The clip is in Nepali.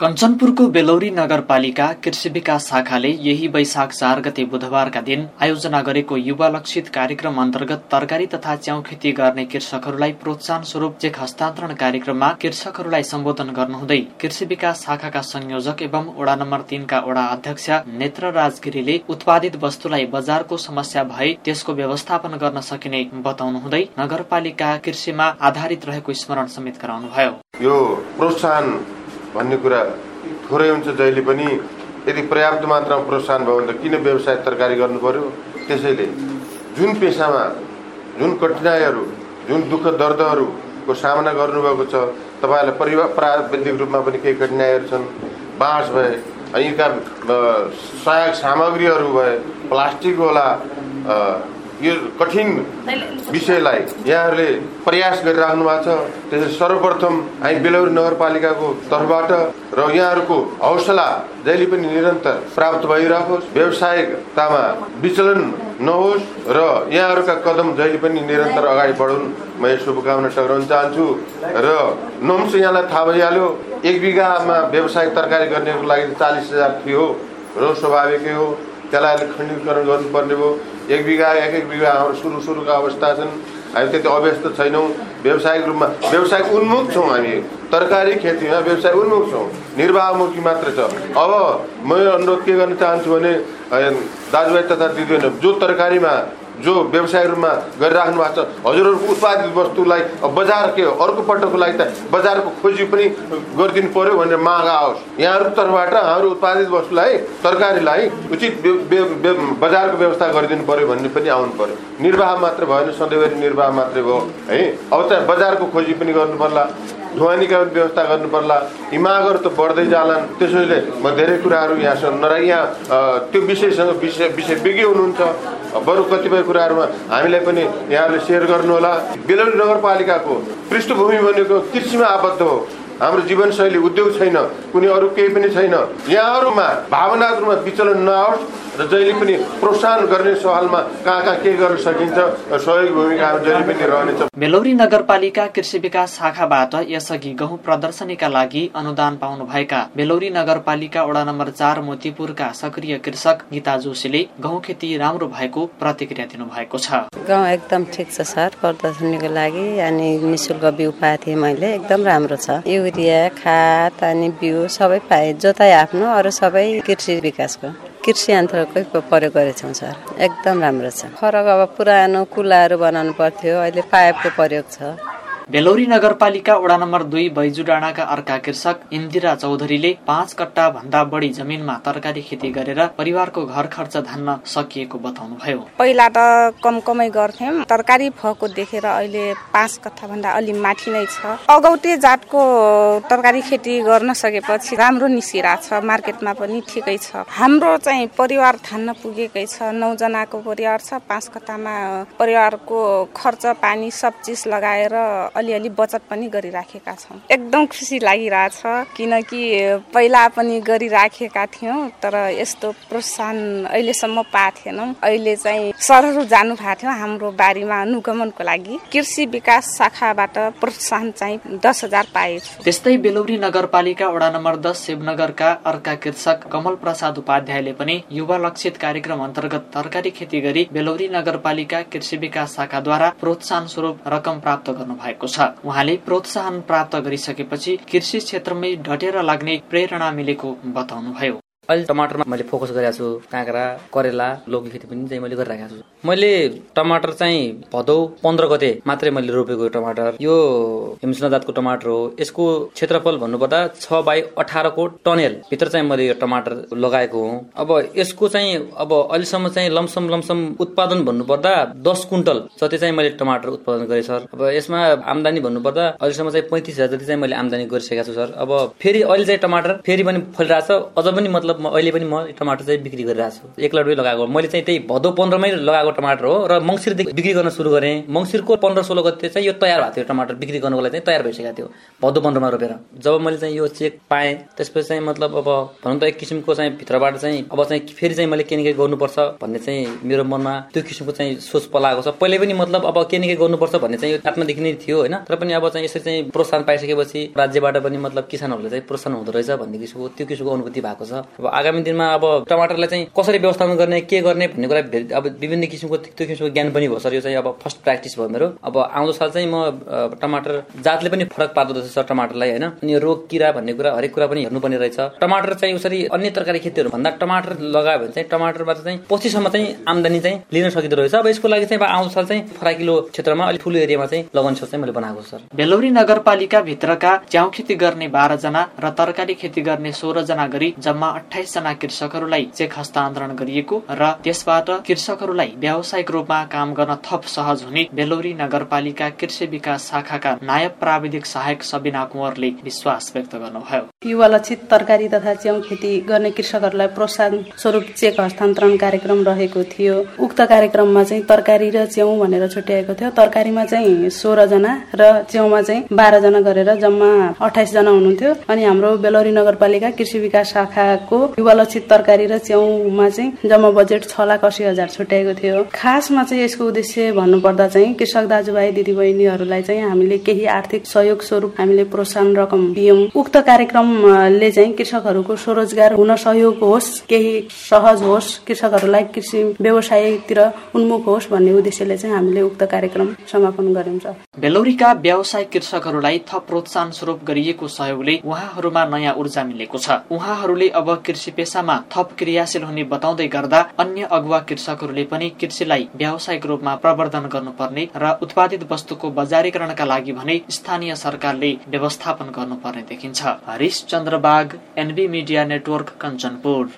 कञ्चनपुरको बेलौरी नगरपालिका कृषि विकास शाखाले यही वैशाख चार गते बुधबारका दिन आयोजना गरेको युवा लक्षित कार्यक्रम अन्तर्गत तरकारी तथा च्याउ खेती गर्ने कृषकहरूलाई प्रोत्साहन स्वरूप चेक हस्तान्तरण कार्यक्रममा कृषकहरूलाई सम्बोधन गर्नुहुँदै कृषि विकास शाखाका संयोजक एवं वडा नम्बर तीनका वडा अध्यक्ष नेत्र राजगिरीले उत्पादित वस्तुलाई बजारको समस्या भए त्यसको व्यवस्थापन गर्न सकिने बताउनुहुँदै नगरपालिका कृषिमा आधारित रहेको स्मरण समेत गराउनुभयो। भन्ने कुरा थोरै हुन्छ जहिले पनि। यदि पर्याप्त मात्रामा प्रोत्साहन भयो भने त किन व्यवसाय तरकारी गर्नु पर्यो? त्यसैले जुन पेसामा जुन कठिनाइहरू जुन दुःख दर्दहरूको सामना गर्नुभएको छ तपाईँहरूलाई परिवार प्राविधिक रूपमा पनि केही कठिनाइहरू छन्। बाँस भए यीका सहायक सामग्रीहरू भए प्लास्टिक होला यो कठिन विषयलाई यहाँहरूले प्रयास गरिराख्नु भएको छ। त्यसै सर्वप्रथम हामी बेलौरी नगरपालिकाको तर्फबाट र यहाँहरूको हौसला जहिले पनि निरन्तर प्राप्त भइरहोस् व्यावसायिकतामा विचलन नहोस् र यहाँहरूका कदम जहिले पनि निरन्तर अगाडि बढुन्। म यो शुभकामना टक्राउन चाहन्छु र नम्स यहाँलाई थाहा भइहाल्यो एक बिघामा व्यवसायिक तरकारी गर्नेको लागि चालिस हजार थियो र स्वाभाविकै हो। त्यसलाई अहिले खण्डीकरण गर्नुपर्ने भयो। एक बिघा एक एक बिघा हाम्रो सुरु सुरुका अवस्था छन्। हामी त्यति अभ्यस्त छैनौँ। व्यावसायिक रूपमा व्यवसायिक उन्मुख छौँ हामी। तरकारी खेतीमा व्यवसाय उन्मुख छौँ। निर्वाहमुखी मात्र छ। अब म अनुरोध के गर्न चाहन्छु भने दाजुभाइ तथा दिदीबहिनी जो तरकारीमा जो व्यवसाय रूपमा गरिराख्नु भएको छ हजुरहरूको उत्पादित वस्तुलाई बजार के हो अर्को पटकको लागि त बजारको खोजी पनि गरिदिनु पर्यो भनेर माग आओस्। यहाँहरूको तर्फबाट हाम्रो उत्पादित वस्तुलाई तरकारीलाई उचित बजारको व्यवस्था गरिदिनु पर्यो भन्ने पनि आउनु पर्यो। निर्वाह मात्र भएन सधैँभरि निर्वाह मात्रै भयो है। अब चाहिँ बजारको खोजी पनि गर्नु पर्ला ढुवानीका व्यवस्था गर्नु पर्ला। यी मागहरू त बढ्दै जालान्। त्यसैले म धेरै कुराहरू यहाँसँग नरा यहाँ त्यो विषयसँग विषय विषयविज्ञ हुनुहुन्छ। बरु कतिपय कुराहरूमा हामीलाई पनि यहाँहरूले सेयर गर्नुहोला। बेलौरी नगरपालिकाको पृष्ठभूमि भनेको कृषिमा आबद्ध हो। हाम्रो जीवनशैली उद्योग छैन कुनै अरू केही पनि छैन। यहाँहरूमा भावनाहरूमा विचलन नआओस्। र जहिले पनि प्रोत्साहन गर्ने सवालमा कहाँ कहाँ के गर्न सकिन्छ सहयोग भूमिका जहिले पनि रहनेछ। बेलौरी नगरपालिका कृषि विकास शाखाबाट यसअघि गहुँ प्रदर्शनीका लागि अनुदान पाउनु भएका बेलौरी नगरपालिका वडा नम्बर चार मोतीपुरका सक्रिय कृषक गीता जोशीले गहुँ खेती राम्रो भएको प्रतिक्रिया दिनुभएको छ। गाउँ एकदम ठिक छ सर प्रदर्शनीको लागि अनि निशुल्क बिउ पाएको थिएँ मैले एकदम राम्रो छ। युरिया खाद अनि बिउ सबै पाएँ जोताइ आफ्नो अरू सबै कृषि विकासको। कृषि यन्त्रकै प्रयोग गरेछौँ सर। एकदम राम्रो छ। फरक अब पुरानो कुलाहरू बनाउनु पर्थ्यो। अहिले पाइपको प्रयोग छ। बेलौरी नगरपालिका वडा नम्बर दुई बैजु डाँडाका अर्का कृषक इन्दिरा चौधरीले पाँच कट्टा भन्दा बढी जमिनमा तरकारी खेती गरेर परिवारको घर खर्च धान्न सकिएको बताउनु भयो पहिला त कम कमै गर्थ्यौँ। तरकारी भएको देखेर अहिले पाँच कट्ठा भन्दा अलि माथि नै छ। अगौटे जातको तरकारी खेती गर्न सकेपछि राम्रो निस्किरहेको छ मार्केटमा पनि ठिकै छ। हाम्रो चाहिँ परिवार थान्न पुगेकै छ। नौजनाको परिवार छ। पाँच कट्टामा परिवारको खर्च पानी सब चिज लगाएर अलिअलि बचत पनि गरिराखेका छौँ। एकदम खुसी लागिरहेछ किनकि पहिला पनि गरिराखेका थियौँ तर यस्तो प्रोत्साहन अहिलेसम्म पाएको थिएनौँ। अहिले चाहिँ सरहरू जानु भएको थियो हाम्रो बारीमा अनुगमनको लागि। कृषि विकास शाखाबाट प्रोत्साहन चाहिँ दस हजार पाएछु। त्यस्तै बेलौरी नगरपालिका वडा नम्बर दस शिवनगरका अर्का कृषक कमल प्रसाद उपाध्यायले पनि युवा लक्षित कार्यक्रम अन्तर्गत तरकारी खेती गरी बेलौरी नगरपालिका कृषि विकास शाखाद्वारा प्रोत्साहन स्वरूप रकम प्राप्त गर्नु भएको भएको छ। उहाँले प्रोत्साहन प्राप्त गरिसकेपछि कृषि क्षेत्रमै डटेर लाग्ने प्रेरणा मिलेको बताउनुभयो। अहिले टमाटरमा मैले फोकस गरेको छु काँक्रा करेला लौकी खेती पनि चाहिँ मैले गरिरहेको छु। मैले टमाटर चाहिँ भदौ पन्ध्र गते मात्रै मैले रोपेको टमाटर। यो हिमसुना जातको टमाटर हो। यसको क्षेत्रफल भन्नुपर्दा छ बाई अठारको टनेल भित्र चाहिँ मैले यो टमाटर लगाएको हुँ। अब यसको चाहिँ अब अहिलेसम्म चाहिँ लमसम लमसम उत्पादन भन्नुपर्दा दस कुन्टल जति चाहिँ मैले टमाटर उत्पादन गरेँ सर। अब यसमा आमदानी भन्नुपर्दा अहिलेसम्म चाहिँ पैँतिस हजार जति चाहिँ मैले आमदानी गरिसकेको छु सर। अब फेरि अहिले चाहिँ टमाटर फेरि पनि फलिरहेको छ अझ पनि मतलब अहिले पनि म टमाटर चाहिँ बिक्री गरिरहेको छु। एक रुपियाँ लगाएको मैले चाहिँ त्यही भदौ पन्ध्रमै लगाएको टमाटर हो र मङ्सिरदेखि बिक्री गर्न सुरु गरेँ। मङ्सिरको पन्ध्र सोह्र गते चाहिँ यो तयार भएको थियो टमाटर बिक्री गर्नुको लागि चाहिँ तयार भइसकेको थियो भदौ पन्ध्रमा रोपेर। जब मैले चाहिँ यो चेक पाएँ त्यसपछि चाहिँ मतलब अब भनौँ त एक किसिमको चाहिँ भित्रबाट चाहिँ अब चाहिँ फेरि चाहिँ मैले के न के गर्नुपर्छ भन्ने चाहिँ मेरो मनमा त्यो किसिमको चाहिँ सोच पलाएको छ। पहिले पनि मतलब अब के न के गर्नुपर्छ भन्ने चाहिँ आत्मादेखि नै थियो होइन? तर पनि अब चाहिँ यसरी चाहिँ प्रोत्साहन पाइसकेपछि राज्यबाट पनि मतलब किसानहरूले चाहिँ प्रोत्साहन हुँदो रहेछ भन्ने किसिमको त्यो किसिमको अनुभूति भएको छ। अब आगामी दिनमा अब टमाटरलाई चाहिँ कसरी व्यवस्थापन गर्ने के गर्ने भन्ने कुरा अब विभिन्न किसिमको त्यो किसिमको ज्ञान पनि भयो। सर यो चाहिँ अब फर्स्ट प्र्याक्टिस भयो मेरो। अब आउँदो साल चाहिँ म टमाटर जातले पनि फरक पार्दो रहेछ सर टमाटरलाई होइन? अनि रोग किरा भन्ने कुरा हरेक कुरा पनि हेर्नुपर्ने रहेछ। टमाटर चाहिँ उसरी अन्य तरकारी खेतीहरू भन्दा टमाटर लगायो भने चाहिँ टमाटरबाट चाहिँ पछिसम्म चाहिँ आम्दानी चाहिँ लिन सकिँदो रहेछ। अब यसको लागि चाहिँ अब आउँदो साल चाहिँ फराकिलो क्षेत्रमा अलिक ठुलो एरियामा चाहिँ लगाउने सोच चाहिँ मैले बनाएको सर। बेलौरी नगरपालिका भित्रका च्याउ खेती गर्ने बाह्रजना र तरकारी खेती गर्ने सोह्रजना गरी जम्मा अठाइसजना कृषकहरूलाई चेक हस्तान्तरण गरिएको र त्यसबाट कृषकहरूलाई व्यावसायिक रूपमा काम गर्न थप सहज हुने बेलौरी नगरपालिका कृषि विकास शाखाका नायब प्राविधिक सहायक सबिना कुँवरले विश्वास व्यक्त गर्नुभयो। युवा लक्षित तरकारी तथा च्याउ खेती गर्ने कृषकहरूलाई प्रोत्साहन स्वरूप चेक हस्तान्तरण कार्यक्रम रहेको थियो। उक्त कार्यक्रममा चाहिँ तरकारी र च्याउ भनेर छुट्याएको थियो। तरकारीमा चाहिँ सोह्रजना र च्याउमा चाहिँ बाह्रजना गरेर जम्मा अठाइसजना हुनुहुन्थ्यो। अनि हाम्रो बेलौरी नगरपालिका कृषि विकास शाखाको युवा लक्षित तरकारी र च्याउमा चाहिँ जम्मा बजेट छ लाख अस्सी हजार छुट्याएको थियो। खासमा चाहिँ यसको उद्देश्य भन्नुपर्दा चाहिँ कृषक दाजुभाइ दिदीबहिनीहरूलाई चाहिँ हामीले केही आर्थिक सहयोग स्वरूप हामीले प्रोत्साहन रकम दियौँ उक्त कार्यक्रमले चाहिँ कृषकहरूको स्वरोजगार हुन सहयोग होस् केही सहज होस् कृषकहरूलाई कृषि व्यवसायतिर उन्मुख होस् भन्ने उद्देश्यले चाहिँ हामीले उक्त कार्यक्रम समापन गरेका बेलौरीका व्यावसायिक कृषकहरूलाई थप प्रोत्साहन स्वरूप गरिएको सहयोगले उहाँहरूमा नयाँ ऊर्जा मिलेको छ। उहाँहरूले अब कृषि पेसामा थप क्रियाशील हुने बताउँदै गर्दा अन्य अगुवा कृषकहरूले पनि कृषिलाई व्यावसायिक रूपमा प्रवर्धन गर्नुपर्ने र उत्पादित वस्तुको बजारीकरणका लागि भने स्थानीय सरकारले व्यवस्थापन गर्नुपर्ने देखिन्छ। Harish Chandrabag NB media network Kanchanpur.